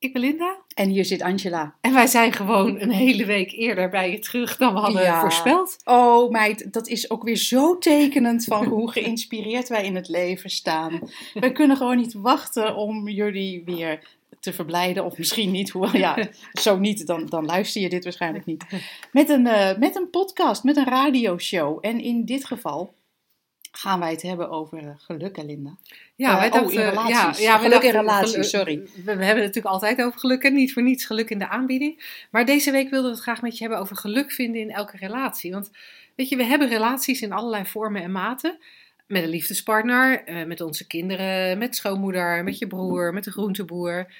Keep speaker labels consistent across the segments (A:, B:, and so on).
A: Ik ben Linda.
B: En hier zit Angela.
A: En wij zijn gewoon een hele week eerder bij je terug dan we hadden
B: Ja.
A: voorspeld.
B: Oh meid, dat is ook weer zo tekenend van hoe geïnspireerd wij in het leven staan. We kunnen gewoon niet wachten om jullie weer te verblijden. Of misschien niet, hoewel ja, zo niet, dan, dan luister je dit waarschijnlijk niet. Met een, eh, met een podcast, met een radioshow. En in dit geval gaan wij het hebben over eh, geluk, Linda.
A: Ja,
B: Eh,
A: wij
B: oh, in relaties.
A: Ja, ja,
B: Geluk in relaties, sorry.
A: We, we hebben het natuurlijk altijd over geluk en niet voor niets geluk in de aanbieding. Maar deze week wilden we het graag met je hebben over geluk vinden in elke relatie. Want weet je, we hebben relaties in allerlei vormen en maten. Met een liefdespartner, eh, met onze kinderen, met schoonmoeder, met je broer, met de groenteboer.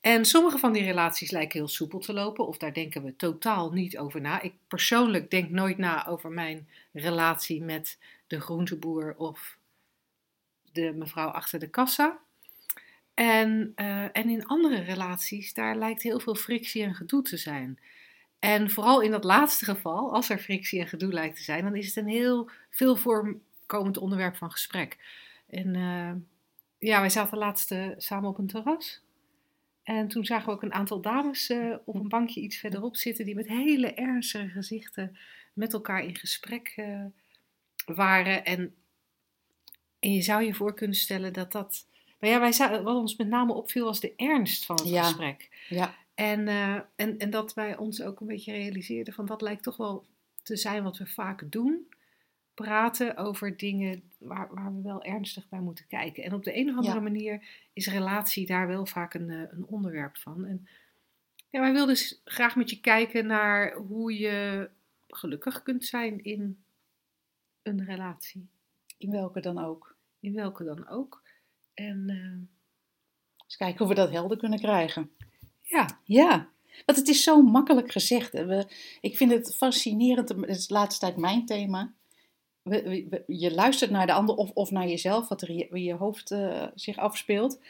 A: En sommige van die relaties lijken heel soepel te lopen, of daar denken we totaal niet over na. Ik persoonlijk denk nooit na over mijn relatie met de groenteboer of de mevrouw achter de kassa. En, eh, en in andere relaties, daar lijkt heel veel frictie en gedoe te zijn. En vooral in dat laatste geval, als er frictie en gedoe lijkt te zijn, dan is het een heel veel voorkomend onderwerp van gesprek. En eh, ja, wij zaten laatst eh, samen op een terras. En toen zagen we ook een aantal dames op een bankje iets verderop zitten, die met hele ernstige gezichten met elkaar in gesprek waren. En, en je zou je voor kunnen stellen dat dat. Maar ja, wij wat ons met name opviel was de ernst van het
B: Ja.
A: gesprek.
B: Ja,
A: En, eh, en, en dat wij ons ook een beetje realiseerden van dat lijkt toch wel te zijn wat we vaak doen. Praten over dingen waar, waar we wel ernstig bij moeten kijken. En op de een of andere
B: Ja.
A: manier is relatie daar wel vaak een, eh, een onderwerp van. En ja, wij wilden dus graag met je kijken naar hoe je gelukkig kunt zijn in een relatie.
B: in welke dan ook.
A: In welke dan ook. En eh,
B: Eens kijken of we dat helder kunnen krijgen.
A: ja,
B: Ja, want het is zo makkelijk gezegd. hè. We, ik vind het fascinerend, het is de laatste tijd mijn thema. We, je luistert naar de ander of, of naar jezelf, wat er in je, in je hoofd eh, zich afspeelt.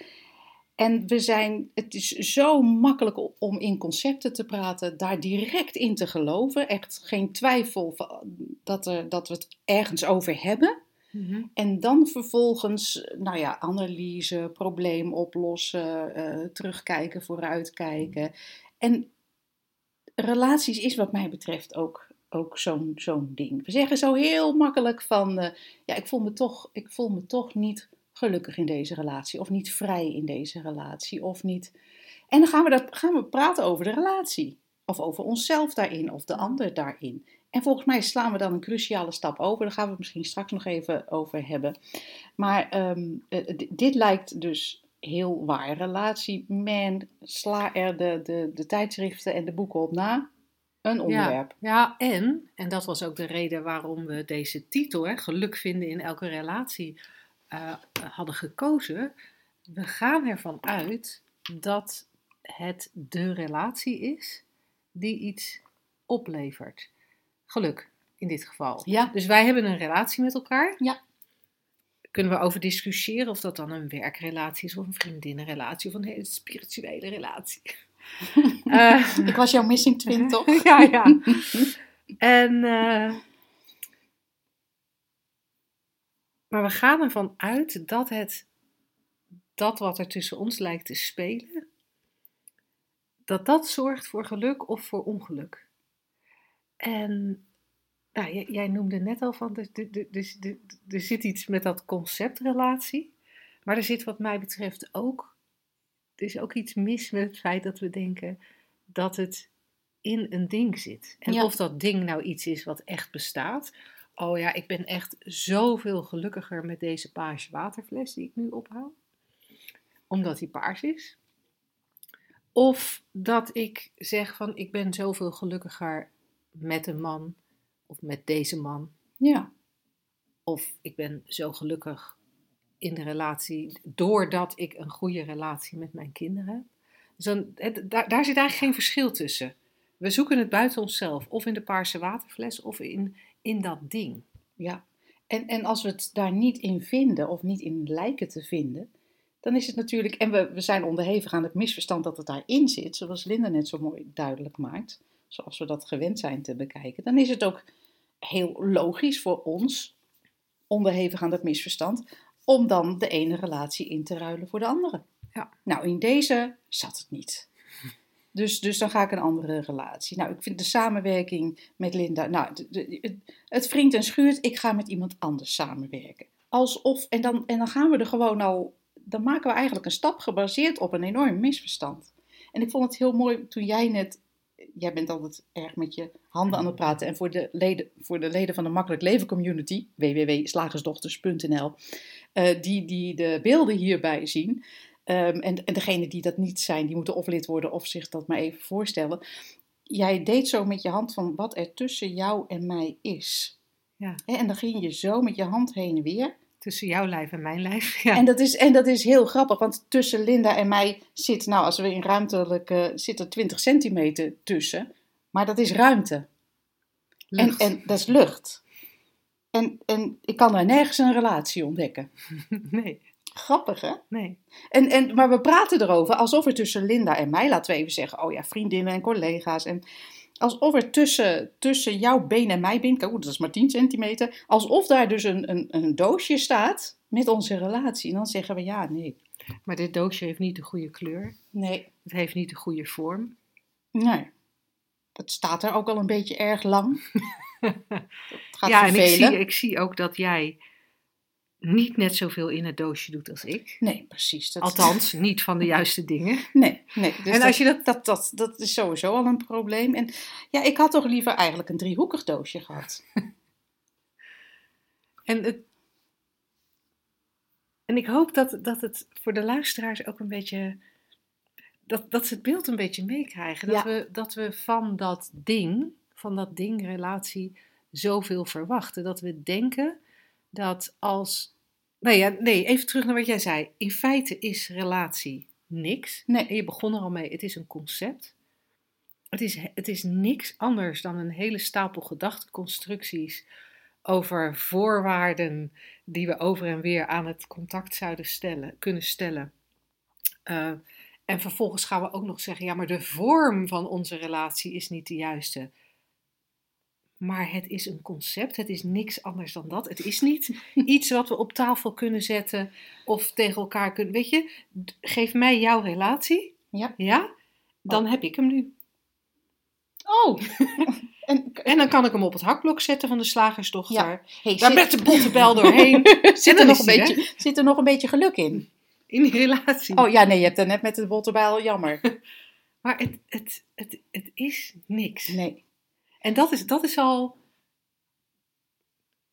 B: En we zijn, het is zo makkelijk om in concepten te praten, daar direct in te geloven. Echt geen twijfel van- dat, er, dat we het ergens over hebben.
A: Mhm.
B: En dan vervolgens, nou ja, analyse, probleem oplossen, eh, terugkijken, vooruitkijken. En relaties is wat mij betreft ook, ook zo'n zo'n ding. We zeggen zo heel makkelijk van, eh, ja, ik voel, me toch, ik voel me toch niet gelukkig in deze relatie. Of niet vrij in deze relatie. Of niet... En dan gaan we, dat, gaan we praten over de relatie. Of over onszelf daarin, of de ander daarin. En volgens mij slaan we dan een cruciale stap over. Daar gaan we het misschien straks nog even over hebben. Maar ehm, eh, d- dit lijkt dus heel waar. Relatie, man, sla er de, de, de tijdschriften en de boeken op na. Een onderwerp.
A: Ja, ja, en, en dat was ook de reden waarom we deze titel, hè, geluk vinden in elke relatie, eh, hadden gekozen. We gaan ervan uit dat het de relatie is die iets oplevert. Geluk, in dit geval.
B: Ja.
A: Dus wij hebben een relatie met elkaar.
B: Ja.
A: Kunnen we over discussiëren of dat dan een werkrelatie is, of een vriendinnenrelatie, of een hele spirituele relatie. Eh,
B: Ik was jouw missing twin, toch?
A: ja, ja. En, eh, maar we gaan ervan uit dat het, dat wat er tussen ons lijkt te spelen, dat dat zorgt voor geluk of voor ongeluk. En nou, jij, jij noemde net al van, er, er, zit iets met dat concept relatie, maar er zit wat mij betreft ook, er is ook iets mis met het feit dat we denken dat het in een ding zit. En
B: Ja.
A: of dat ding nou iets is wat echt bestaat. Oh ja, ik ben echt zoveel gelukkiger met deze paarse waterfles die ik nu ophoud. Omdat die paars is. Of dat ik zeg van ik ben zoveel gelukkiger met een man of met deze man.
B: Ja.
A: Of ik ben zo gelukkig in de relatie doordat ik een goede relatie met mijn kinderen heb. Dus dan, het- daar, daar zit eigenlijk geen verschil tussen. We zoeken het buiten onszelf, of in de paarse waterfles, of in, in dat ding.
B: Ja, En, en als we het daar niet in vinden of niet in lijken te vinden, dan is het natuurlijk, en we, we zijn onderhevig aan het misverstand dat het daarin zit, zoals Linda net zo mooi duidelijk maakt, zoals we dat gewend zijn te bekijken, dan is het ook heel logisch voor ons, onderhevig aan dat misverstand, om dan de ene relatie in te ruilen voor de andere.
A: Ja.
B: Nou, in deze zat het niet. Dus, dus dan ga ik een andere relatie. Nou, ik vind de samenwerking met Linda. Nou, het, wringt en schuurt. Ik ga met iemand anders samenwerken. Alsof, en dan, en dan gaan we er gewoon al. Dan maken we eigenlijk een stap gebaseerd op een enorm misverstand. En ik vond het heel mooi toen jij net. Jij bent altijd erg met je handen aan het praten. En voor de leden, voor de leden van de Makkelijk Leven Community, www.slagersdochters.nl, eh, die, die de beelden hierbij zien. Ehm, en, en degene die dat niet zijn, die moeten of lid worden of zich dat maar even voorstellen. Jij deed zo met je hand van wat er tussen jou en mij is.
A: Ja.
B: En dan ging je zo met je hand heen en weer.
A: Tussen jouw lijf en mijn lijf. Ja.
B: En, dat is, en dat is heel grappig, want tussen Linda en mij zit, nou als we in ruimtelijke, zit er 20 centimeter tussen. Maar dat is ruimte. En,
A: Lucht.
B: en dat is lucht. En, en ik kan daar nergens een relatie ontdekken.
A: Nee,
B: Grappig hè?
A: nee.
B: En, en, maar we praten erover alsof er tussen Linda en mij, laten we even zeggen, oh ja, vriendinnen en collega's. En alsof er tussen, tussen jouw been en mijn been, oeh, dat is maar 10 centimeter, alsof daar dus een, een, een doosje staat met onze relatie. En dan zeggen we ja, nee.
A: Maar dit doosje heeft niet de goede kleur.
B: Nee,
A: Het heeft niet de goede vorm.
B: nee. Het staat er ook al een beetje erg lang. Gaat
A: ja, en ik zie, ik zie ook dat jij niet net zoveel in het doosje doet als ik.
B: Nee, precies. Dat,
A: Althans, niet van de juiste dingen.
B: Nee, nee. Dus
A: En
B: dat,
A: als je dat-
B: dat, dat, dat is sowieso al een probleem. En ja, ik had toch liever eigenlijk een driehoekig doosje gehad.
A: En, het, en ik hoop dat, dat het voor de luisteraars ook een beetje. Dat, dat ze het beeld een beetje meekrijgen. Dat,
B: Ja.
A: we, dat we van dat ding, van dat ding-relatie, zoveel verwachten. Dat we denken dat als. Nee, ja, nee, even terug naar wat jij zei. In feite is relatie niks.
B: Nee.
A: En je begon er al mee, het is een concept. Het is, het is niks anders dan een hele stapel gedachteconstructies over voorwaarden die we over en weer aan het contact zouden stellen, kunnen stellen. Eh, en vervolgens gaan we ook nog zeggen, ja, maar de vorm van onze relatie is niet de juiste. Maar het is een concept, het is niks anders dan dat. Het is niet iets wat we op tafel kunnen zetten of tegen elkaar kunnen. Weet je, geef mij jouw relatie,
B: Ja.
A: ja, dan heb ik hem nu.
B: Oh. en,
A: En dan kan ik hem op het hakblok zetten van de slagersdochter.
B: Ja. hey,
A: Daar
B: zit,
A: met de bottenbel doorheen.
B: zit, er nog een beetje, zit er nog een beetje geluk in?
A: In die relatie.
B: Oh ja, nee, je hebt er net met de botterbijl, jammer.
A: Maar het, het, het, het is niks.
B: Nee,
A: En dat is, dat is al.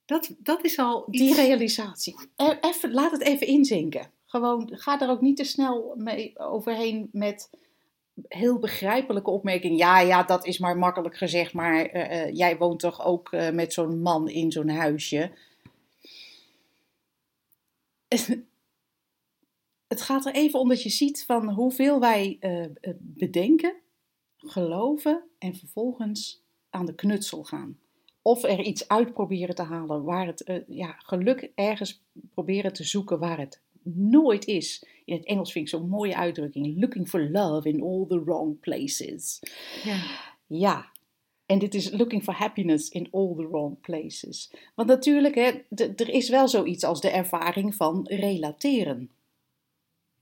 A: Dat, dat is al iets.
B: die realisatie. Even, laat het even inzinken. Gewoon, ga er ook niet te snel mee overheen met heel begrijpelijke opmerking. Ja, ja, dat is maar makkelijk gezegd, maar eh, eh, jij woont toch ook eh, met zo'n man in zo'n huisje. Het gaat er even om dat je ziet van hoeveel wij bedenken, geloven en vervolgens aan de knutsel gaan. Of er iets uit proberen te halen waar het eh, ja, geluk ergens proberen te zoeken waar het nooit is. In het Engels vind ik zo'n mooie uitdrukking. Looking for love in all the wrong places.
A: Ja.
B: Ja. En dit is looking for happiness in all the wrong places. Want natuurlijk, hè, er is wel zoiets als de ervaring van relateren.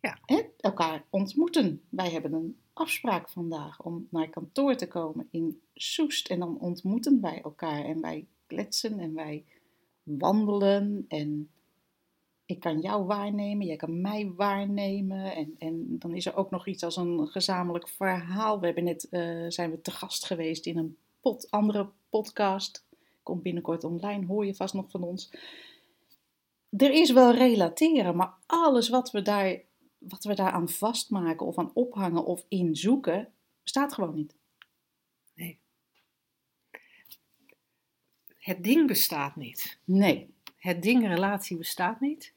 A: Ja.
B: Hè, elkaar ontmoeten. Wij hebben een afspraak vandaag om naar kantoor te komen in Soest. En dan ontmoeten wij elkaar en wij kletsen en wij wandelen. En ik kan jou waarnemen, jij kan mij waarnemen. En, en dan is er ook nog iets als een gezamenlijk verhaal. We hebben net, eh, zijn we te gast geweest in een pot, andere podcast. Komt binnenkort online, hoor je vast nog van ons. Er is wel relateren, maar alles wat we daar, wat we daar aan vastmaken of aan ophangen of in zoeken, bestaat gewoon niet.
A: Het ding bestaat niet.
B: Nee,
A: Het ding relatie bestaat niet.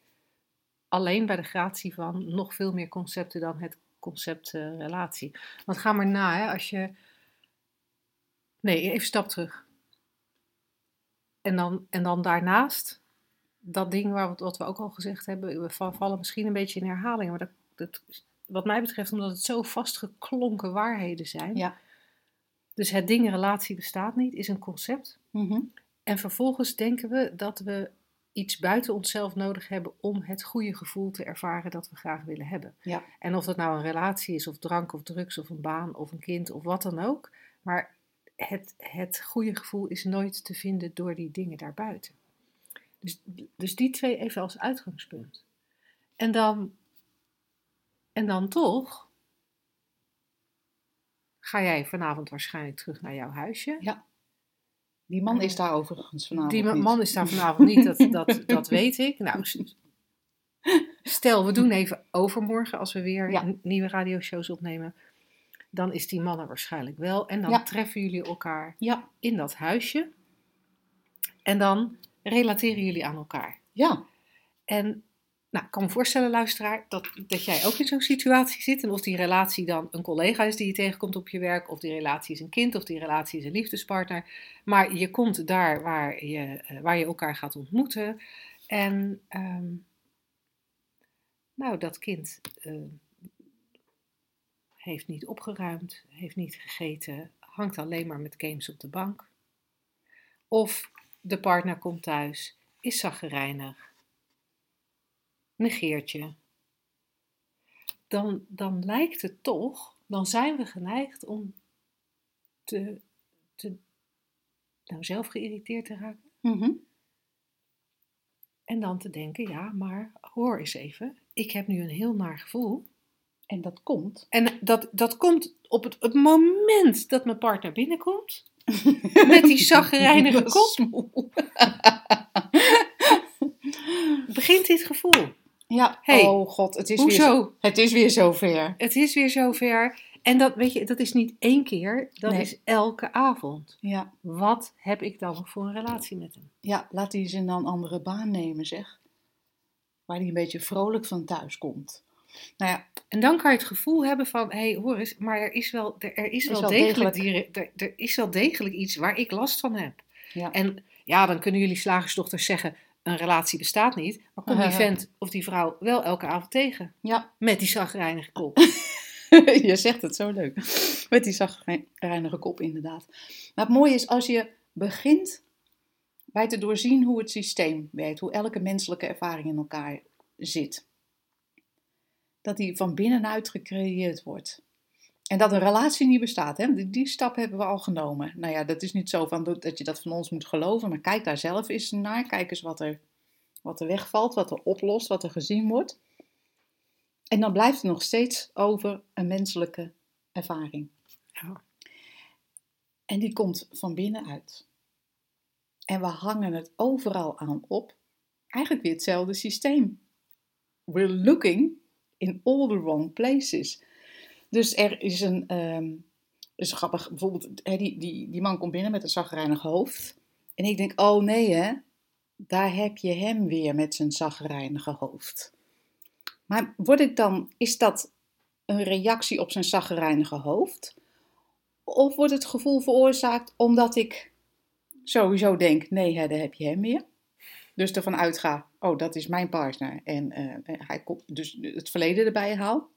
A: Alleen bij de gratie van nog veel meer concepten dan het concept eh, relatie. Want ga maar na, hè, als je. Nee, even stap terug. En dan, en dan daarnaast dat ding waar, wat we ook al gezegd hebben, we va- vallen misschien een beetje in herhalingen. Maar dat, dat, wat mij betreft, omdat het zo vastgeklonken waarheden zijn.
B: Ja.
A: Dus het ding relatie bestaat niet, is een concept.
B: Mhm.
A: En vervolgens denken we dat we iets buiten onszelf nodig hebben om het goede gevoel te ervaren dat we graag willen hebben.
B: Ja.
A: En of dat nou een relatie is, of drank, of drugs, of een baan, of een kind, of wat dan ook. Maar het, het goede gevoel is nooit te vinden door die dingen daarbuiten. Dus, dus die twee even als uitgangspunt. En dan, en dan toch ga jij vanavond waarschijnlijk terug naar jouw huisje.
B: Die man is daar overigens vanavond
A: Die
B: niet.
A: man is daar vanavond niet, dat, dat, dat weet ik. Nou, stel, we doen even overmorgen, als we weer
B: Ja.
A: nieuwe radioshows opnemen. Dan is die man er waarschijnlijk wel. En dan
B: Ja.
A: treffen jullie elkaar
B: Ja,
A: in dat huisje. En dan relateren jullie aan elkaar.
B: ja.
A: En nou, ik kan me voorstellen, luisteraar, dat, dat jij ook in zo'n situatie zit. En of die relatie dan een collega is die je tegenkomt op je werk, of die relatie is een kind, of die relatie is een liefdespartner. Maar je komt daar waar je, eh, waar je elkaar gaat ontmoeten. En ehm, nou, dat kind eh, heeft niet opgeruimd, heeft niet gegeten, hangt alleen maar met games op de bank. Of de partner komt thuis, is zaggerijnig negeert je, dan, dan lijkt het toch, dan zijn we geneigd om te, te nou, zelf geïrriteerd te raken.
B: Mhm.
A: En dan te denken, ja, maar hoor eens even, ik heb nu een heel naar gevoel.
B: En dat komt.
A: En dat, dat komt op het, het moment dat mijn partner binnenkomt, met die zaggerijnige kop, begint dit gevoel.
B: Ja,
A: Hey,
B: oh god, het is, weer,
A: Hoezo?
B: het is weer zover.
A: Het is weer zover. En dat, weet je, dat is niet één keer, dat
B: Nee.
A: is elke avond.
B: Ja,
A: Wat heb ik dan voor een relatie met hem?
B: ja, laat die zin dan een andere baan nemen, zeg. Waar die een beetje vrolijk van thuis komt. Nou ja,
A: En dan kan je het gevoel hebben van, hé, hey, hoor eens, maar er is wel, er, er is wel,
B: wel
A: degelijk, er, er is wel degelijk iets waar ik last van heb.
B: ja.
A: En ja, dan kunnen jullie slagersdochters zeggen, een relatie bestaat niet. Maar kom die vent of die vrouw wel elke avond tegen.
B: ja,
A: Met die zagrijnige kop.
B: je zegt het zo leuk. Met die zagrijnige kop, inderdaad. Maar het mooie is als je begint bij te doorzien hoe het systeem werkt, hoe elke menselijke ervaring in elkaar zit. Dat die van binnenuit gecreëerd wordt. En dat een relatie niet bestaat. Hè? Die, die stap hebben we al genomen. Nou ja, dat is niet zo van dat je dat van ons moet geloven. Maar kijk daar zelf eens naar. Kijk eens wat er, wat er wegvalt, wat er oplost, wat er gezien wordt. En dan blijft het nog steeds over een menselijke ervaring.
A: Ja.
B: En die komt van binnenuit. En we hangen het overal aan op. Eigenlijk weer hetzelfde systeem. We're looking in all the wrong places. Dus er is een. ehm is grappig, bijvoorbeeld, die, die, die man komt binnen met een zagrijnig hoofd. En ik denk, oh nee hè, daar heb je hem weer met zijn zagrijnige hoofd. Maar word ik dan, is dat een reactie op zijn zagrijnige hoofd? Of wordt het gevoel veroorzaakt omdat ik sowieso denk, nee hè, daar heb je hem weer. Dus ervan uitga, oh dat is mijn partner. En eh, hij komt, dus het verleden erbij haal.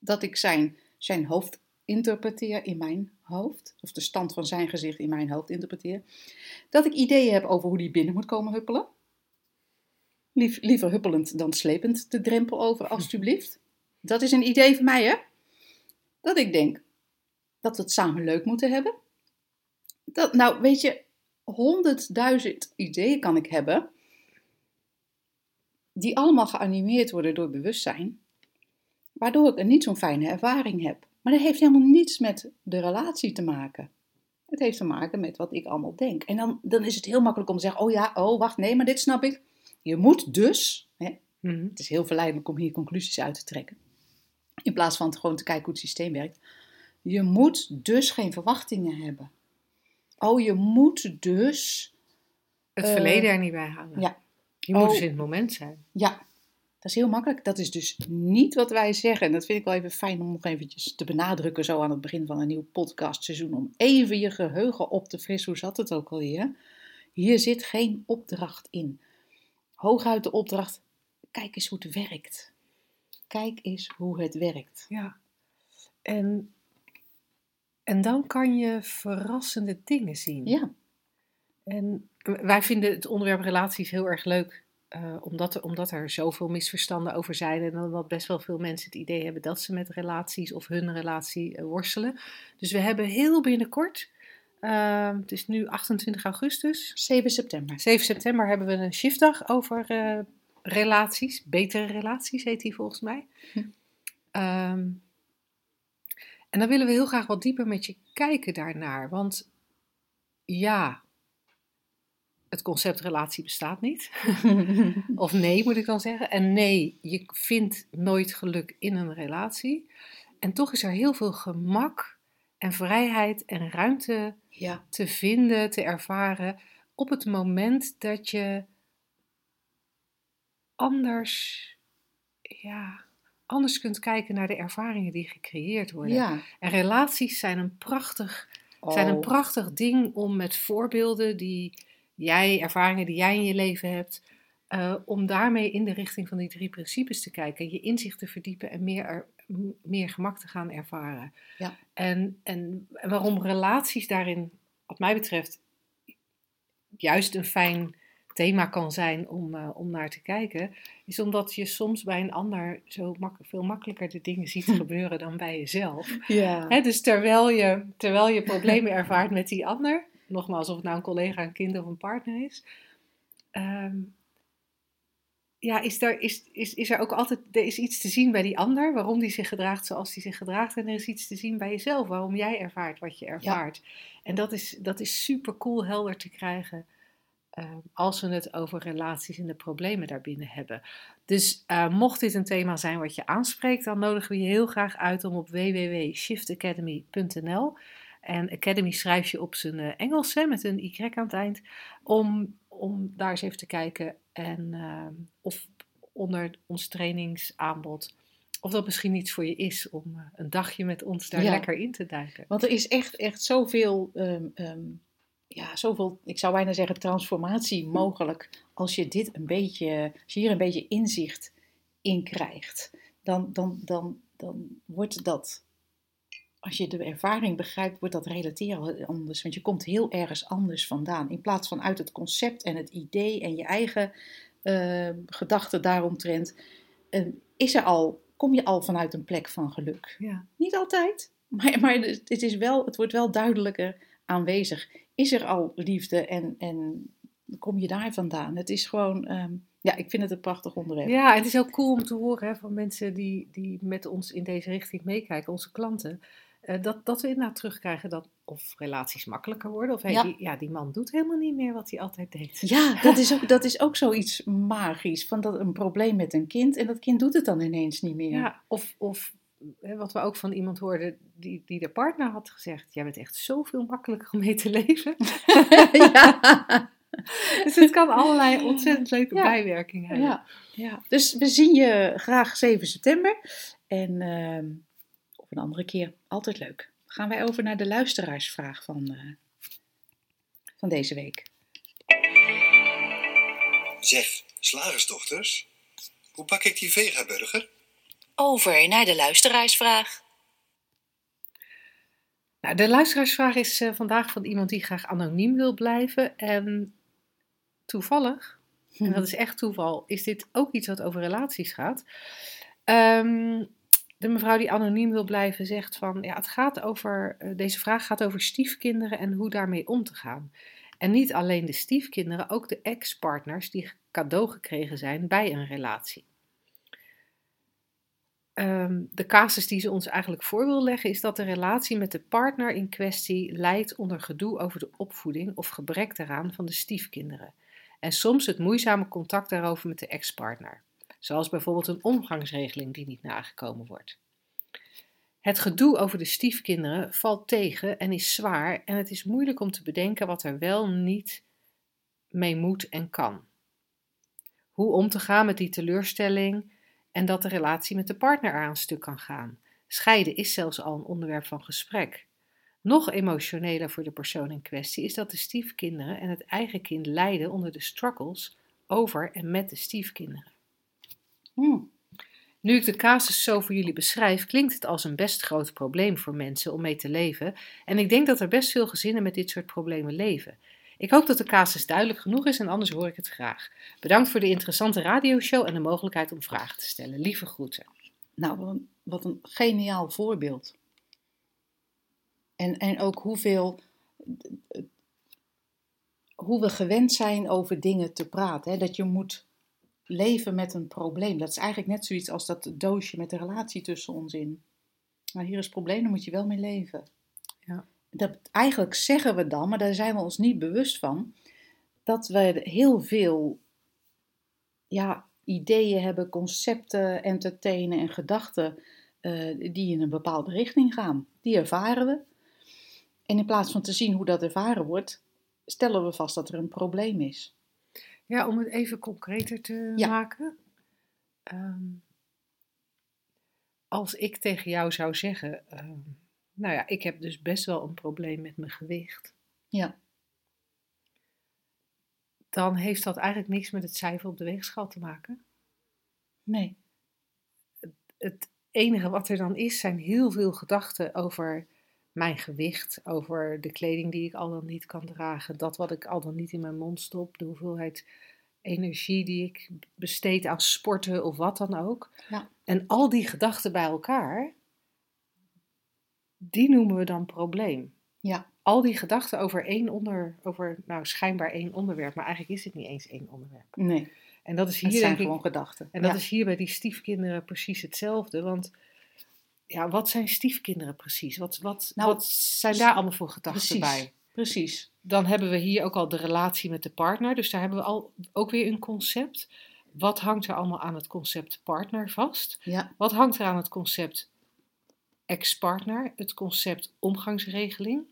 B: Dat ik zijn, zijn hoofd interpreteer in mijn hoofd. Of de stand van zijn gezicht in mijn hoofd interpreteer. Dat ik ideeën heb over hoe die binnen moet komen huppelen. Lief, liever huppelend dan slepend de drempel over, alstublieft. Dat is een idee van mij, hè? Dat ik denk dat we het samen leuk moeten hebben. Dat, nou, weet je, honderdduizend ideeën kan ik hebben. Die allemaal geanimeerd worden door bewustzijn. Waardoor ik een niet zo'n fijne ervaring heb. Maar dat heeft helemaal niets met de relatie te maken. Het heeft te maken met wat ik allemaal denk. En dan, dan is het heel makkelijk om te zeggen: Oh ja, oh wacht, nee, maar dit snap ik. Je moet dus, hè,
A: Mhm.
B: het is heel verleidelijk om hier conclusies uit te trekken. In plaats van gewoon te kijken hoe het systeem werkt. Je moet dus geen verwachtingen hebben. Oh, je moet dus.
A: Het
B: Eh,
A: verleden er niet bij halen.
B: ja.
A: Je moet
B: Oh.
A: dus in het moment zijn.
B: Ja, dat is heel makkelijk. Dat is dus niet wat wij zeggen. En dat vind ik wel even fijn om nog eventjes te benadrukken, zo aan het begin van een nieuw podcastseizoen. Om even je geheugen op te frissen. Hoe zat het ook alweer? Hier zit geen opdracht in. hooguit de opdracht: kijk eens hoe het werkt. Kijk eens hoe het werkt.
A: Ja. En, en dan kan je verrassende dingen zien.
B: Ja,
A: En wij vinden het onderwerp relaties heel erg leuk. Eh, omdat, er, omdat er zoveel misverstanden over zijn. En omdat best wel veel mensen het idee hebben dat ze met relaties of hun relatie eh, worstelen. Dus we hebben heel binnenkort, eh, het is nu 28 augustus,
B: 7 september.
A: 7 september hebben we een shiftdag over eh, relaties. Betere relaties heet die volgens mij.
B: Hm.
A: Ehm, en dan willen we heel graag wat dieper met je kijken daarnaar. Want ja, het concept relatie bestaat niet. Of nee, moet ik dan zeggen. En nee, je vindt nooit geluk in een relatie. En toch is er heel veel gemak en vrijheid en ruimte
B: ja,
A: te vinden, te ervaren op het moment dat je anders, ja, anders kunt kijken naar de ervaringen die gecreëerd worden.
B: ja.
A: En relaties zijn een prachtig, zijn een
B: Oh,
A: prachtig ding om met voorbeelden die jij, ervaringen die jij in je leven hebt, eh, om daarmee in de richting van die drie principes te kijken, je inzicht te verdiepen en meer, er- meer gemak te gaan ervaren.
B: Ja.
A: En, en waarom relaties daarin, wat mij betreft, juist een fijn thema kan zijn om, eh, om naar te kijken, is omdat je soms bij een ander zo mak- veel makkelijker de dingen ziet gebeuren dan bij jezelf.
B: ja.
A: Hè, dus terwijl je, terwijl je problemen ervaart met die ander, nogmaals, of het nou een collega, een kind of een partner is, ehm, ja, is, er, is, is, is er ook altijd er is iets te zien bij die ander, waarom die zich gedraagt zoals die zich gedraagt. En er is iets te zien bij jezelf, waarom jij ervaart wat je ervaart. En dat is, dat is super cool helder te krijgen. ehm, als we het over relaties en de problemen daarbinnen hebben. Dus eh, mocht dit een thema zijn wat je aanspreekt, dan nodigen we je heel graag uit om op www.shiftacademy.nl en Academy schrijf je op zijn eh, Engels hè, met een Y aan het eind, om, om daar eens even te kijken en ehm, of onder ons trainingsaanbod, of dat misschien iets voor je is om eh, een dagje met ons daar
B: Ja.
A: lekker in te duiken.
B: Want er is echt, echt zoveel, ehm, ehm, ja, zoveel, ik zou bijna zeggen, transformatie mogelijk als je dit een beetje, als je hier een beetje inzicht in krijgt. Dan, dan, dan, dan wordt dat, als je de ervaring begrijpt, wordt dat relateren heel anders. Want je komt heel ergens anders vandaan. In plaats van uit het concept en het idee en je eigen ehm, gedachten daaromtrent, eh, is er al, kom je al vanuit een plek van geluk.
A: Ja.
B: Niet altijd, maar, maar het, is wel, het wordt wel duidelijker aanwezig. Is er al liefde en, en kom je daar vandaan? Het is gewoon, ehm, ja, ik vind het een prachtig onderwerp.
A: Ja, het is ook cool om te horen hè, van mensen die, die met ons in deze richting meekijken, onze klanten. Eh, dat, dat we inderdaad terugkrijgen dat of relaties makkelijker worden. Of hey,
B: Ja.
A: Die, ja, die man doet helemaal niet meer wat hij altijd deed.
B: Ja, dat is, ook, dat is ook zoiets magisch. Van dat een probleem met een kind en dat kind doet het dan ineens niet meer.
A: Ja, of, of wat we ook van iemand hoorden die, die de partner had gezegd: Jij bent echt zoveel makkelijker om mee te leven.
B: ja.
A: dus het kan allerlei ontzettend leuke
B: Ja.
A: bijwerkingen hebben.
B: Ja, ja. Dus we zien je graag 7 september. En ehm, op een andere keer, altijd leuk. Gaan wij over naar de luisteraarsvraag van, eh, van deze week.
C: Zeg, slagersdochters, hoe pak ik die vegaburger?
D: Over naar de luisteraarsvraag.
A: Nou, de luisteraarsvraag is eh, vandaag van iemand die graag anoniem wil blijven. En toevallig, en dat is echt toeval, is dit ook iets wat over relaties gaat. Ehm, de mevrouw die anoniem wil blijven zegt van, ja, het gaat over, eh, deze vraag gaat over stiefkinderen en hoe daarmee om te gaan. En niet alleen de stiefkinderen, ook de ex-partners die cadeau gekregen zijn bij een relatie. Ehm, de casus die ze ons eigenlijk voor wil leggen is dat de relatie met de partner in kwestie leidt onder gedoe over de opvoeding of gebrek daaraan van de stiefkinderen. En soms het moeizame contact daarover met de ex-partner, zoals bijvoorbeeld een omgangsregeling die niet nagekomen wordt. Het gedoe over de stiefkinderen valt tegen en is zwaar en het is moeilijk om te bedenken wat er wel niet mee moet en kan. Hoe om te gaan met die teleurstelling en dat de relatie met de partner aan stuk kan gaan. Scheiden is zelfs al een onderwerp van gesprek. Nog emotioneler voor de persoon in kwestie is dat de stiefkinderen en het eigen kind lijden onder de struggles over en met de stiefkinderen.
B: Hmm.
A: Nu ik de casus zo voor jullie beschrijf, klinkt het als een best groot probleem voor mensen om mee te leven. En ik denk dat er best veel gezinnen met dit soort problemen leven. Ik hoop dat de casus duidelijk genoeg is en anders hoor ik het graag. Bedankt voor de interessante radioshow en de mogelijkheid om vragen te stellen. Lieve groeten.
B: Nou, wat een, wat een geniaal voorbeeld. En, en ook hoeveel. Hoe we gewend zijn over dingen te praten. Hè? Dat je moet leven met een probleem. Dat is eigenlijk net zoiets als dat doosje met de relatie tussen ons in. Maar hier is het probleem, daar moet je wel mee leven.
A: Ja.
B: Dat, eigenlijk zeggen we dan, maar daar zijn we ons niet bewust van, dat we heel veel ja, ideeën hebben, concepten, entertainen en gedachten eh, die in een bepaalde richting gaan. Die ervaren we. En in plaats van te zien hoe dat ervaren wordt, stellen we vast dat er een probleem is.
A: Ja, om het even concreter te
B: Ja.
A: maken. Ehm, als ik tegen jou zou zeggen, ehm, nou ja, ik heb dus best wel een probleem met mijn gewicht.
B: Ja,
A: Dan heeft dat eigenlijk niks met het cijfer op de weegschaal te maken.
B: nee.
A: Het enige wat er dan is, zijn heel veel gedachten over mijn gewicht, over de kleding die ik al dan niet kan dragen, dat wat ik al dan niet in mijn mond stop, de hoeveelheid energie die ik besteed aan sporten of wat dan ook.
B: Ja.
A: En al die gedachten bij elkaar, die noemen we dan probleem.
B: Ja,
A: Al die gedachten over één onder, over nou schijnbaar één onderwerp, maar eigenlijk is het niet eens één onderwerp.
B: nee.
A: En dat is
B: Het
A: hier
B: zijn
A: denk ik
B: gewoon gedachten.
A: en dat
B: Ja.
A: is hier bij die stiefkinderen precies hetzelfde. Want ja, wat zijn stiefkinderen precies? Wat, wat,
B: Nou,
A: wat zijn daar allemaal voor gedachten bij?
B: Precies.
A: Dan hebben we hier ook al de relatie met de partner. Dus daar hebben we al ook weer een concept. Wat hangt er allemaal aan het concept partner vast?
B: Ja,
A: Wat hangt er aan het concept ex-partner? Het concept omgangsregeling?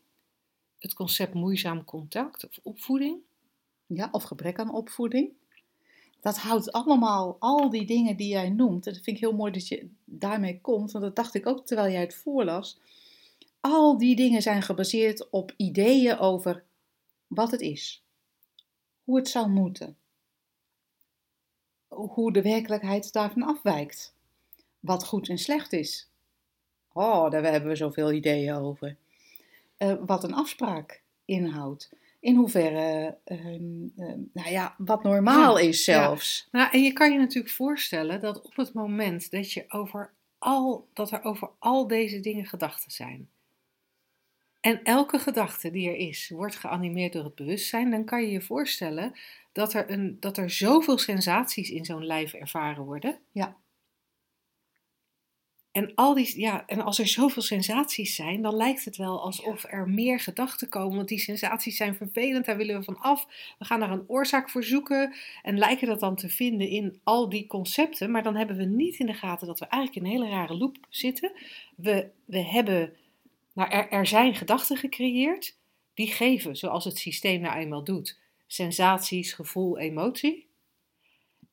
A: Het concept moeizaam contact of opvoeding?
B: ja, of gebrek aan opvoeding. Dat houdt allemaal, al die dingen die jij noemt, en dat vind ik heel mooi dat je daarmee komt, want dat dacht ik ook terwijl jij het voorlas. Al die dingen zijn gebaseerd op ideeën over wat het is, hoe het zou moeten, hoe de werkelijkheid daarvan afwijkt, wat goed en slecht is. Oh, daar hebben we zoveel ideeën over. Eh, wat een afspraak inhoudt. In hoeverre, ehm, ehm, nou ja, wat normaal
A: Ja,
B: is
A: ja.
B: zelfs.
A: Nou, en je kan je natuurlijk voorstellen dat op het moment dat, je over al, dat er over al deze dingen gedachten zijn. En elke gedachte die er is, wordt geanimeerd door het bewustzijn, dan kan je je voorstellen dat er, een, dat er zoveel sensaties in zo'n lijf ervaren worden.
B: Ja.
A: En, al die, ja, en als er zoveel sensaties zijn, dan lijkt het wel alsof er meer gedachten komen. Want die sensaties zijn vervelend, daar willen we van af. We gaan daar een oorzaak voor zoeken en lijken dat dan te vinden in al die concepten. Maar dan hebben we niet in de gaten dat we eigenlijk in een hele rare loop zitten. We, we hebben, nou, er, er zijn gedachten gecreëerd, die geven, zoals het systeem nou eenmaal doet, sensaties, gevoel, emotie.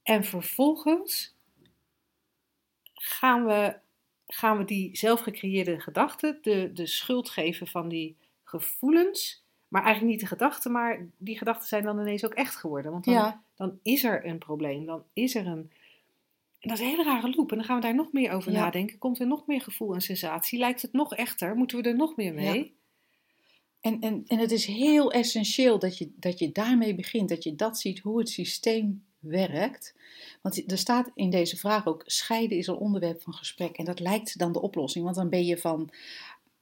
A: En vervolgens gaan we, gaan we die zelfgecreëerde gedachten de, de schuld geven van die gevoelens. Maar eigenlijk niet de gedachten, maar die gedachten zijn dan ineens ook echt geworden. Want dan,
B: Ja,
A: dan is er een probleem, dan is er een... En dat is een hele rare loop. En dan gaan we daar nog meer over
B: Ja.
A: nadenken. Komt er nog meer gevoel en sensatie? Lijkt het nog echter? Moeten we er nog meer mee?
B: en, en, en het is heel essentieel dat je, dat je daarmee begint, dat je dat ziet hoe het systeem werkt. Want er staat in deze vraag ook, scheiden is een onderwerp van gesprek. En dat lijkt dan de oplossing, want dan ben je van,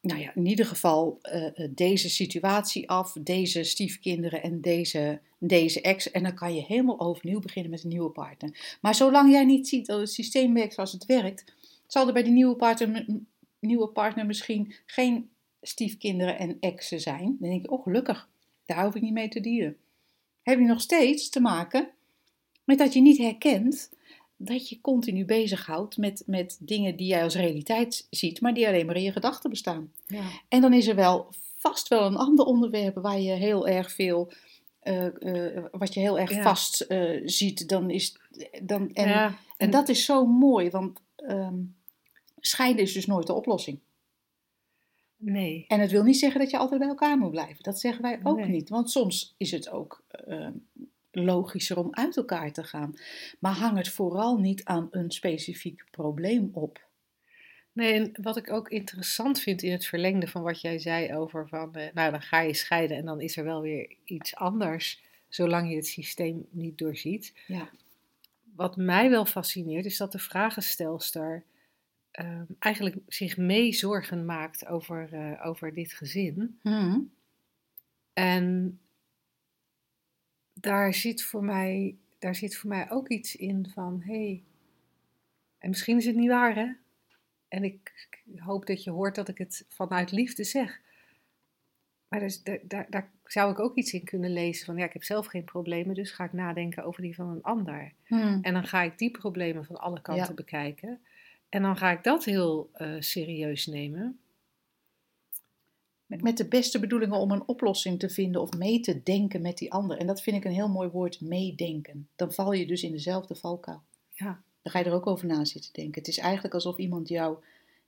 B: nou ja, in ieder geval eh, eh, deze situatie af, deze stiefkinderen en deze, deze ex. En dan kan je helemaal overnieuw beginnen met een nieuwe partner. Maar zolang jij niet ziet dat het systeem werkt zoals het werkt, zal er bij die nieuwe partner, nieuwe partner misschien geen stiefkinderen en exen zijn. Dan denk je, oh gelukkig, daar hoef ik niet mee te dealen. Heb je nog steeds te maken met dat je niet herkent dat je continu bezighoudt met, met dingen die jij als realiteit ziet, maar die alleen maar in je gedachten bestaan.
A: Ja.
B: En dan is er wel vast wel een ander onderwerp waar je heel erg veel, eh, eh, wat je heel erg
A: Ja.
B: vast eh, ziet. Dan is, dan, en,
A: Ja,
B: en dat is zo mooi, want ehm, scheiden is dus nooit de oplossing.
A: Nee.
B: En het wil niet zeggen dat je altijd bij elkaar moet blijven. Dat zeggen wij ook
A: Nee.
B: niet. Want soms is het ook logischer om uit elkaar te gaan. Maar hang het vooral niet aan een specifiek probleem op.
A: Nee, en wat ik ook interessant vind in het verlengde van wat jij zei over van, eh, nou dan ga je scheiden en dan is er wel weer iets anders, zolang je het systeem niet doorziet.
B: Ja.
A: Wat mij wel fascineert is dat de vragenstelster ehm, eigenlijk zich mee zorgen maakt over, eh, over dit gezin.
B: Mhm.
A: En daar zit voor mij, daar zit voor mij ook iets in van, hé, hey, en misschien is het niet waar hè, en ik hoop dat je hoort dat ik het vanuit liefde zeg. Maar dus, daar, daar, daar zou ik ook iets in kunnen lezen van, ja, ik heb zelf geen problemen, dus ga ik nadenken over die van een ander.
B: Mhm.
A: En dan ga ik die problemen van alle kanten
B: Ja.
A: bekijken. En dan ga ik dat heel eh, serieus nemen.
B: Met, met de beste bedoelingen om een oplossing te vinden of mee te denken met die ander. En dat vind ik een heel mooi woord, meedenken. Dan val je dus in dezelfde valkuil.
A: Ja,
B: Dan ga je er ook over na zitten denken. Het is eigenlijk alsof iemand jou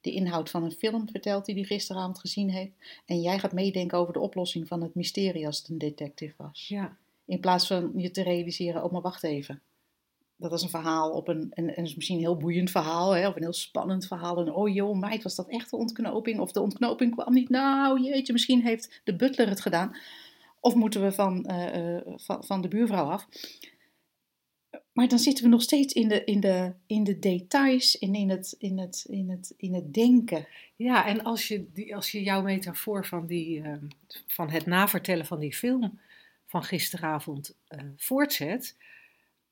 B: de inhoud van een film vertelt die hij gisteravond gezien heeft. En jij gaat meedenken over de oplossing van het mysterie als het een detective was.
A: ja,
B: In plaats van je te realiseren, oh maar wacht even. Dat is een verhaal op een, een, een misschien heel boeiend verhaal, hè, of een heel spannend verhaal. En oh joh, meid, was dat echt de ontknoping? Of de ontknoping kwam niet. Nou, jeetje, misschien heeft de butler het gedaan. Of moeten we van, eh, eh, van, van de buurvrouw af? Maar dan zitten we nog steeds in de, in de, in de details en in het, in, het, in, het, in het denken.
A: ja, en als je, die, als je jouw metafoor van, die, eh, van het navertellen van die film van gisteravond voortzet,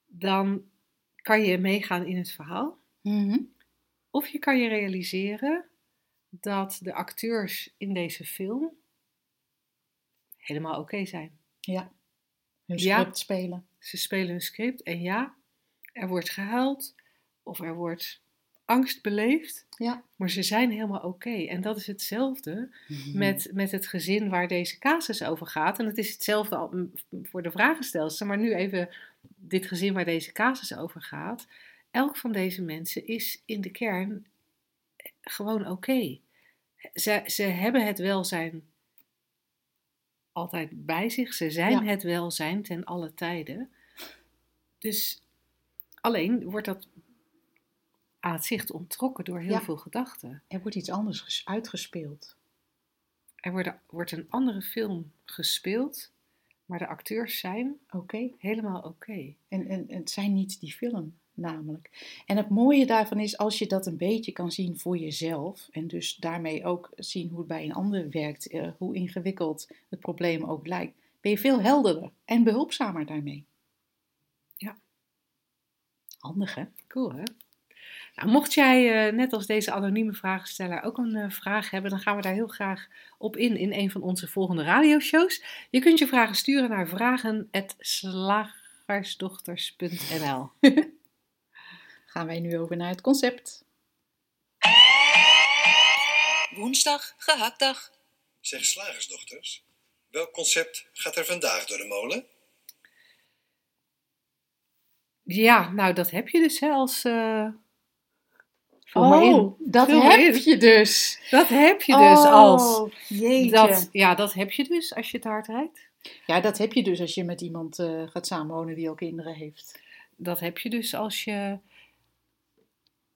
A: dan kan je meegaan in het verhaal. Of je kan je realiseren dat de acteurs in deze film helemaal oké zijn.
B: Ja, hun
A: Ja.
B: script spelen.
A: Ze spelen hun script en ja, er wordt gehuild of er wordt angst beleefd,
B: Ja.
A: maar ze zijn helemaal oké. En dat is hetzelfde met, met het gezin waar deze casus over gaat. En het is hetzelfde al, m, voor de vragenstelster, maar nu even dit gezin waar deze casus over gaat. Elk van deze mensen is in de kern gewoon oké. Ze, ze hebben het welzijn altijd bij zich. Ze zijn
B: Ja.
A: het welzijn ten alle tijden. Dus alleen wordt dat aan het zicht onttrokken door heel
B: Ja.
A: veel gedachten.
B: Er wordt iets anders ges- uitgespeeld.
A: Er wordt, wordt een andere film gespeeld, maar de acteurs zijn
B: Oké.
A: helemaal oké.
B: En, en, en het zijn niet die film, namelijk. En het mooie daarvan is, als je dat een beetje kan zien voor jezelf, en dus daarmee ook zien hoe het bij een ander werkt, eh, hoe ingewikkeld het probleem ook lijkt, ben je veel helderder en behulpzamer daarmee.
A: Ja.
B: Handig, hè?
A: Cool, hè? Nou, mocht jij, eh, net als deze anonieme vragensteller, ook een eh, vraag hebben, dan gaan we daar heel graag op in in een van onze volgende radioshows. Je kunt je vragen sturen naar vragen.slagersdochters.nl.
B: Gaan wij nu over naar het concept.
D: Woensdag, gehaktdag.
C: Zeg slagersdochters, welk concept gaat er vandaag door de molen?
A: Ja, nou dat heb je dus hè, als... eh, vul maar in.
B: Oh, dat heb
A: in.
B: je dus.
A: Dat heb je dus als...
B: Oh, jeetje.
A: Dat, ja, dat heb je dus als je het hard rijdt.
B: Ja, dat heb je dus als je met iemand eh, gaat samenwonen die al kinderen heeft.
A: Dat heb je dus als je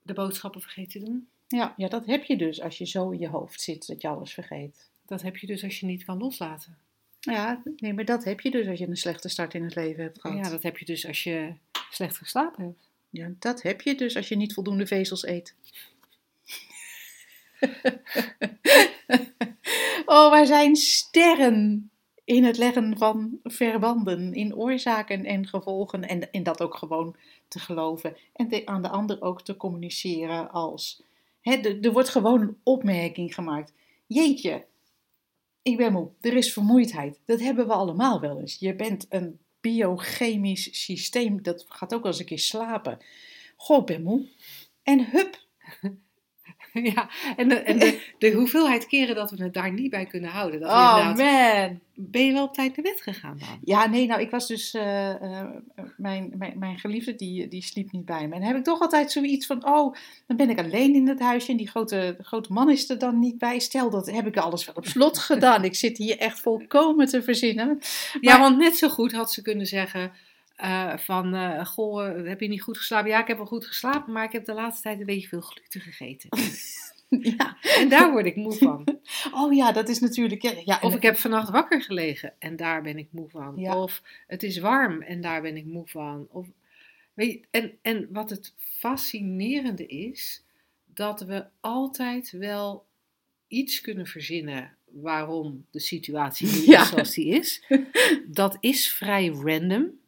A: de boodschappen vergeet te doen.
B: Ja, ja, dat heb je dus als je zo in je hoofd zit dat je alles vergeet.
A: Dat heb je dus als je niet kan loslaten.
B: Ja, nee, maar dat heb je dus als je een slechte start in het leven hebt gehad.
A: Ja, dat heb je dus als je slecht geslapen hebt.
B: Ja, dat heb je dus als je niet voldoende vezels eet. oh, wij zijn sterren in het leggen van verbanden, in oorzaken en gevolgen. En, en dat ook gewoon te geloven. En aan de ander ook te communiceren als... Hè, er wordt gewoon een opmerking gemaakt. Jeetje, ik ben moe. Er is vermoeidheid. Dat hebben we allemaal wel eens. Je bent een biochemisch systeem. Dat gaat ook eens een keer slapen. Goh, ben moe. En hup.
A: Ja, en, de, en de, de hoeveelheid keren dat we het daar niet bij kunnen houden. Dat
B: Oh man.
A: Ben je wel op tijd naar bed gegaan dan?
B: Ja, nee, nou, ik was dus... eh, eh, mijn, mijn, mijn geliefde, die, die sliep niet bij me. En dan heb ik toch altijd zoiets van... Oh, dan ben ik alleen in het huisje en die grote, grote man is er dan niet bij. Stel, dat heb ik alles wel op slot gedaan. Ik zit hier echt volkomen te verzinnen.
A: Ja,
B: Maar-
A: want net zo goed had ze kunnen zeggen... Eh, van, eh, goh, eh, heb je niet goed geslapen? Ja, ik heb wel goed geslapen, maar ik heb de laatste tijd een beetje veel gluten gegeten.
B: ja.
A: en daar word ik moe van.
B: Oh ja, dat is natuurlijk. Ja, ja,
A: Of ik heb vannacht wakker gelegen en daar ben ik moe van.
B: Ja.
A: Of het is warm en daar ben ik moe van. Of, weet je, en, en wat het fascinerende is, dat we altijd wel iets kunnen verzinnen waarom de situatie nu
B: Ja.
A: is zoals die is. Dat is vrij random.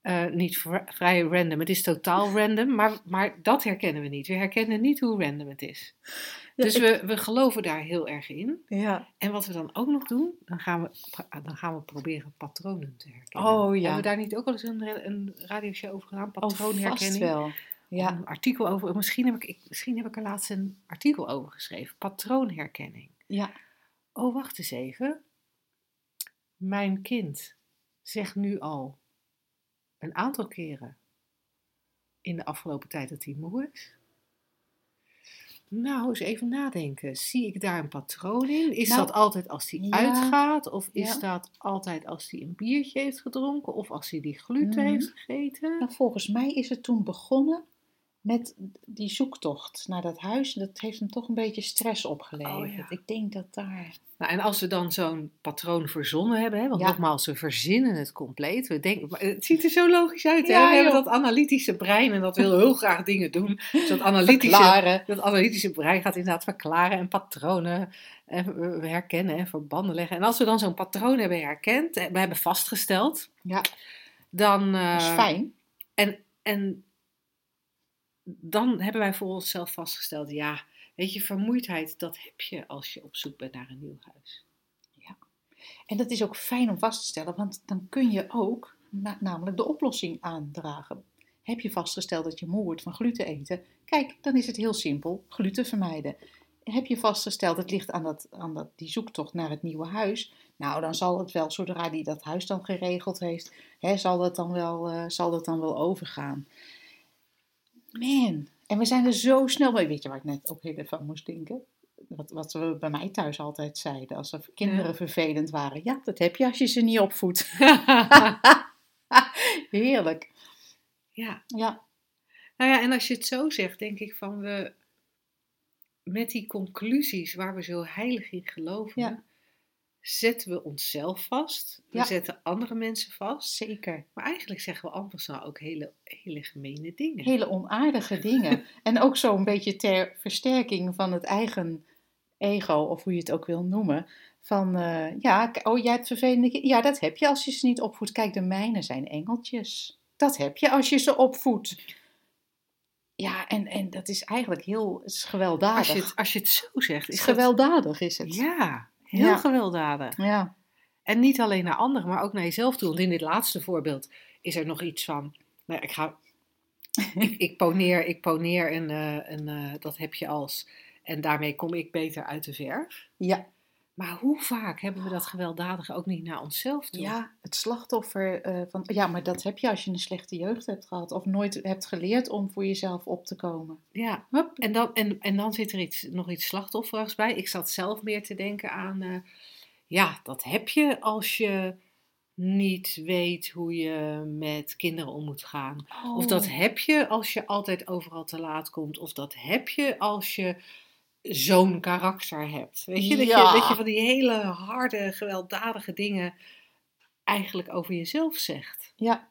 A: Eh, niet vri- vrij random, het is totaal random, maar, maar dat herkennen we niet. We herkennen niet hoe random het is.
B: Ja,
A: Dus
B: ik-
A: we, we geloven daar heel erg in.
B: Ja.
A: En wat we dan ook nog doen, dan gaan we, dan gaan we proberen patronen te herkennen.
B: Oh, ja.
A: Hebben we daar niet ook al eens een, een radioshow over gedaan?
B: Oh,
A: Patroonherkenning?
B: wel. Ja.
A: Een artikel over, misschien heb, ik, ik, misschien heb ik er laatst een artikel over geschreven. Patroonherkenning.
B: Ja.
A: Oh, wacht eens even. Mijn kind zegt nu al een aantal keren in de afgelopen tijd dat hij moe is. Nou, eens even nadenken. Zie ik daar een patroon in? Is
B: Nou,
A: dat altijd als hij
B: ja.
A: uitgaat? Of is
B: Ja.
A: dat altijd als hij een biertje heeft gedronken? Of als hij die gluten
B: Mhm.
A: heeft gegeten?
B: Nou, volgens mij is het toen begonnen met die zoektocht naar dat huis. Dat heeft hem toch een beetje stress opgeleverd.
A: Oh, ja.
B: Ik denk dat daar.
A: Nou, en als we dan zo'n patroon verzonnen hebben, hè, want
B: Ja.
A: nogmaals, we verzinnen het compleet. We denken, het ziet er zo logisch uit. Hè?
B: Ja,
A: we hebben dat analytische brein en dat wil heel graag dingen doen. Dus dat analytische,
B: Verklaren.
A: dat analytische brein gaat inderdaad verklaren en patronen en we herkennen en verbanden leggen. En als we dan zo'n patroon hebben herkend, en we hebben vastgesteld,
B: Ja,
A: dan, eh,
B: dat is fijn.
A: En, en dan hebben wij voor onszelf vastgesteld, ja, weet je, vermoeidheid, dat heb je als je op zoek bent naar een nieuw huis.
B: En dat is ook fijn om vast te stellen, want dan kun je ook na- namelijk de oplossing aandragen. Heb je vastgesteld dat je moe wordt van gluten eten? Kijk, dan is het heel simpel: gluten vermijden. Heb je vastgesteld het ligt aan, dat, aan dat, die zoektocht naar het nieuwe huis? Nou, dan zal het wel, zodra die dat huis dan geregeld heeft, hè, zal, dat dan wel, eh, zal dat dan wel overgaan. Man, en we zijn er zo snel bij. Weet je waar ik net ook heel even aan moest denken? Wat, wat we bij mij thuis altijd zeiden, als er kinderen
A: Ja.
B: vervelend waren. Ja, dat heb je als je ze niet opvoedt. Heerlijk.
A: ja,
B: Ja,
A: nou ja, en als je het zo zegt, denk ik van we, met die conclusies waar we zo heilig in geloven,
B: Ja.
A: Zetten we onszelf vast, we
B: Ja.
A: zetten andere mensen vast.
B: zeker.
A: Maar eigenlijk zeggen we anders nou ook hele, hele gemene dingen.
B: Hele onaardige dingen. en ook zo'n beetje ter versterking van het eigen ego, of hoe je het ook wil noemen. Van, eh, ja, oh, jij hebt vervelende Ja, dat heb je als je ze niet opvoedt. Kijk, de mijne zijn engeltjes. Dat heb je als je ze opvoedt. Ja, en, en dat is eigenlijk heel het is gewelddadig.
A: als, je het, als je het zo zegt,
B: Het
A: is dat-
B: gewelddadig, is het.
A: Ja, heel
B: Ja.
A: gewelddadig.
B: Ja.
A: En niet alleen naar anderen, maar ook naar jezelf toe. Want in dit laatste voorbeeld is er nog iets van. Nou, ik, ga, ik, ik poneer, ik poneer een, eh, een eh, dat heb je als. En daarmee kom ik beter uit de verf.
B: ja.
A: Maar hoe vaak hebben we dat gewelddadige ook niet naar onszelf toe?
B: Ja, het slachtoffer eh, van. Ja, maar dat heb je als je een slechte jeugd hebt gehad. Of nooit hebt geleerd om voor jezelf op te komen.
A: Ja.
B: Hup.
A: En, dan, en, en dan zit er iets, nog iets slachtofferigs bij. Ik zat zelf meer te denken aan. eh, ja, dat heb je als je niet weet hoe je met kinderen om moet gaan. Of dat
B: Oh.
A: heb je als je altijd overal te laat komt. Of dat heb je als je zo'n karakter hebt. Weet je? Dat,
B: Ja.
A: je, dat je van die hele harde, gewelddadige dingen eigenlijk over jezelf zegt.
B: Ja.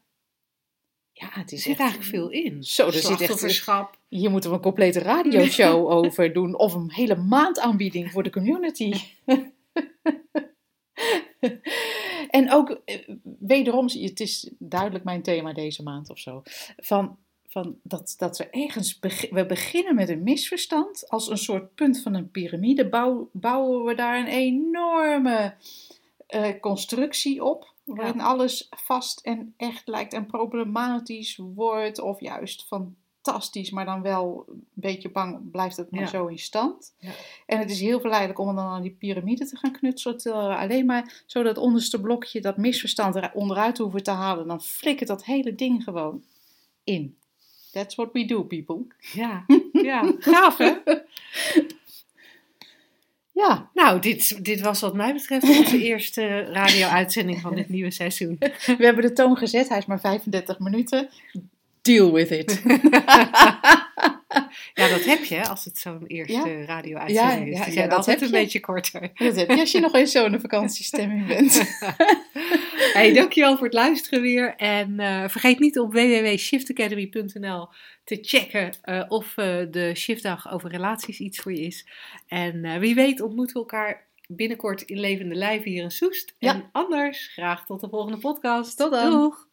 B: Ja, het
A: Er
B: is
A: zit
B: echt-
A: eigenlijk veel in.
B: Zo, er zit echt-. Hier moeten we een complete radioshow over doen. Of een hele maandaanbieding voor de community. en ook, eh, wederom, het is duidelijk mijn thema deze maand of zo. Van, van dat, dat we ergens, beg- we beginnen met een misverstand. Als een soort punt van een piramide bouw- bouwen we daar een enorme eh, constructie op. Waarin alles vast en echt lijkt en problematisch wordt. Of juist fantastisch, maar dan wel een beetje bang blijft het maar
A: Ja.
B: zo in stand.
A: Ja.
B: En het is heel verleidelijk om dan aan die piramide te gaan knutselen. terwijl alleen maar zo dat onderste blokje, dat misverstand er onderuit hoeven te halen. Dan flikkert dat hele ding gewoon in. That's what we do, people.
A: Ja, ja. gaaf hè?
B: Ja,
A: Nou, dit, dit was wat mij betreft onze eerste radio-uitzending van dit nieuwe seizoen.
B: we hebben de toon gezet. Hij is maar 35 minuten. Deal with it.
A: Ja, dat heb je als het zo'n eerste radio-uitzending is.
B: ja,
A: Die zijn
B: dat
A: altijd een
B: je.
A: beetje korter.
B: Dat heb je als je nog eens zo in de vakantiestemming bent.
A: Hey, dankjewel voor het luisteren weer. En eh, vergeet niet op www.shiftacademy.nl te checken eh, of eh, de shiftdag over relaties iets voor je is. En wie weet ontmoeten we elkaar binnenkort in levende lijven hier in Soest.
B: Ja.
A: En anders graag tot de volgende podcast.
B: Tot dan.
A: Doeg!